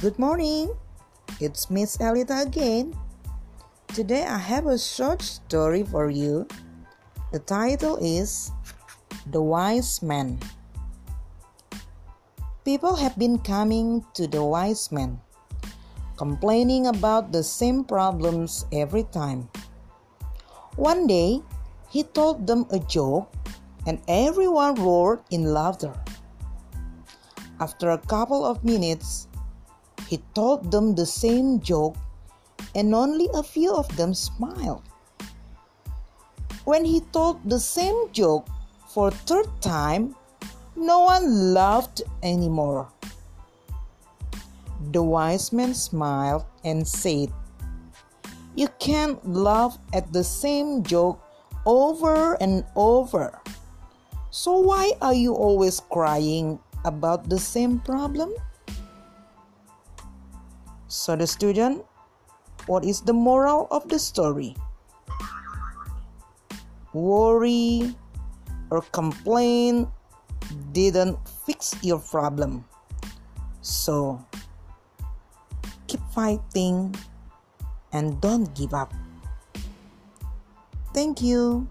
Good morning. It's Miss Elita again. Today I have a short story for you. The title is The Wise Man. People have been coming to the wise man, complaining about the same problems every time. One day, he told them a joke, and everyone roared in laughter. After a couple of minutes, he told them the same joke, and only a few of them smiled. When he told the same joke for third time, no one laughed anymore. The wise man smiled and said, You can't laugh at the same joke over and over. So why are you always crying about the same problem? So, the student, what is the moral of the story? Worry or complain didn't fix your problem. So, keep fighting and don't give up. Thank you.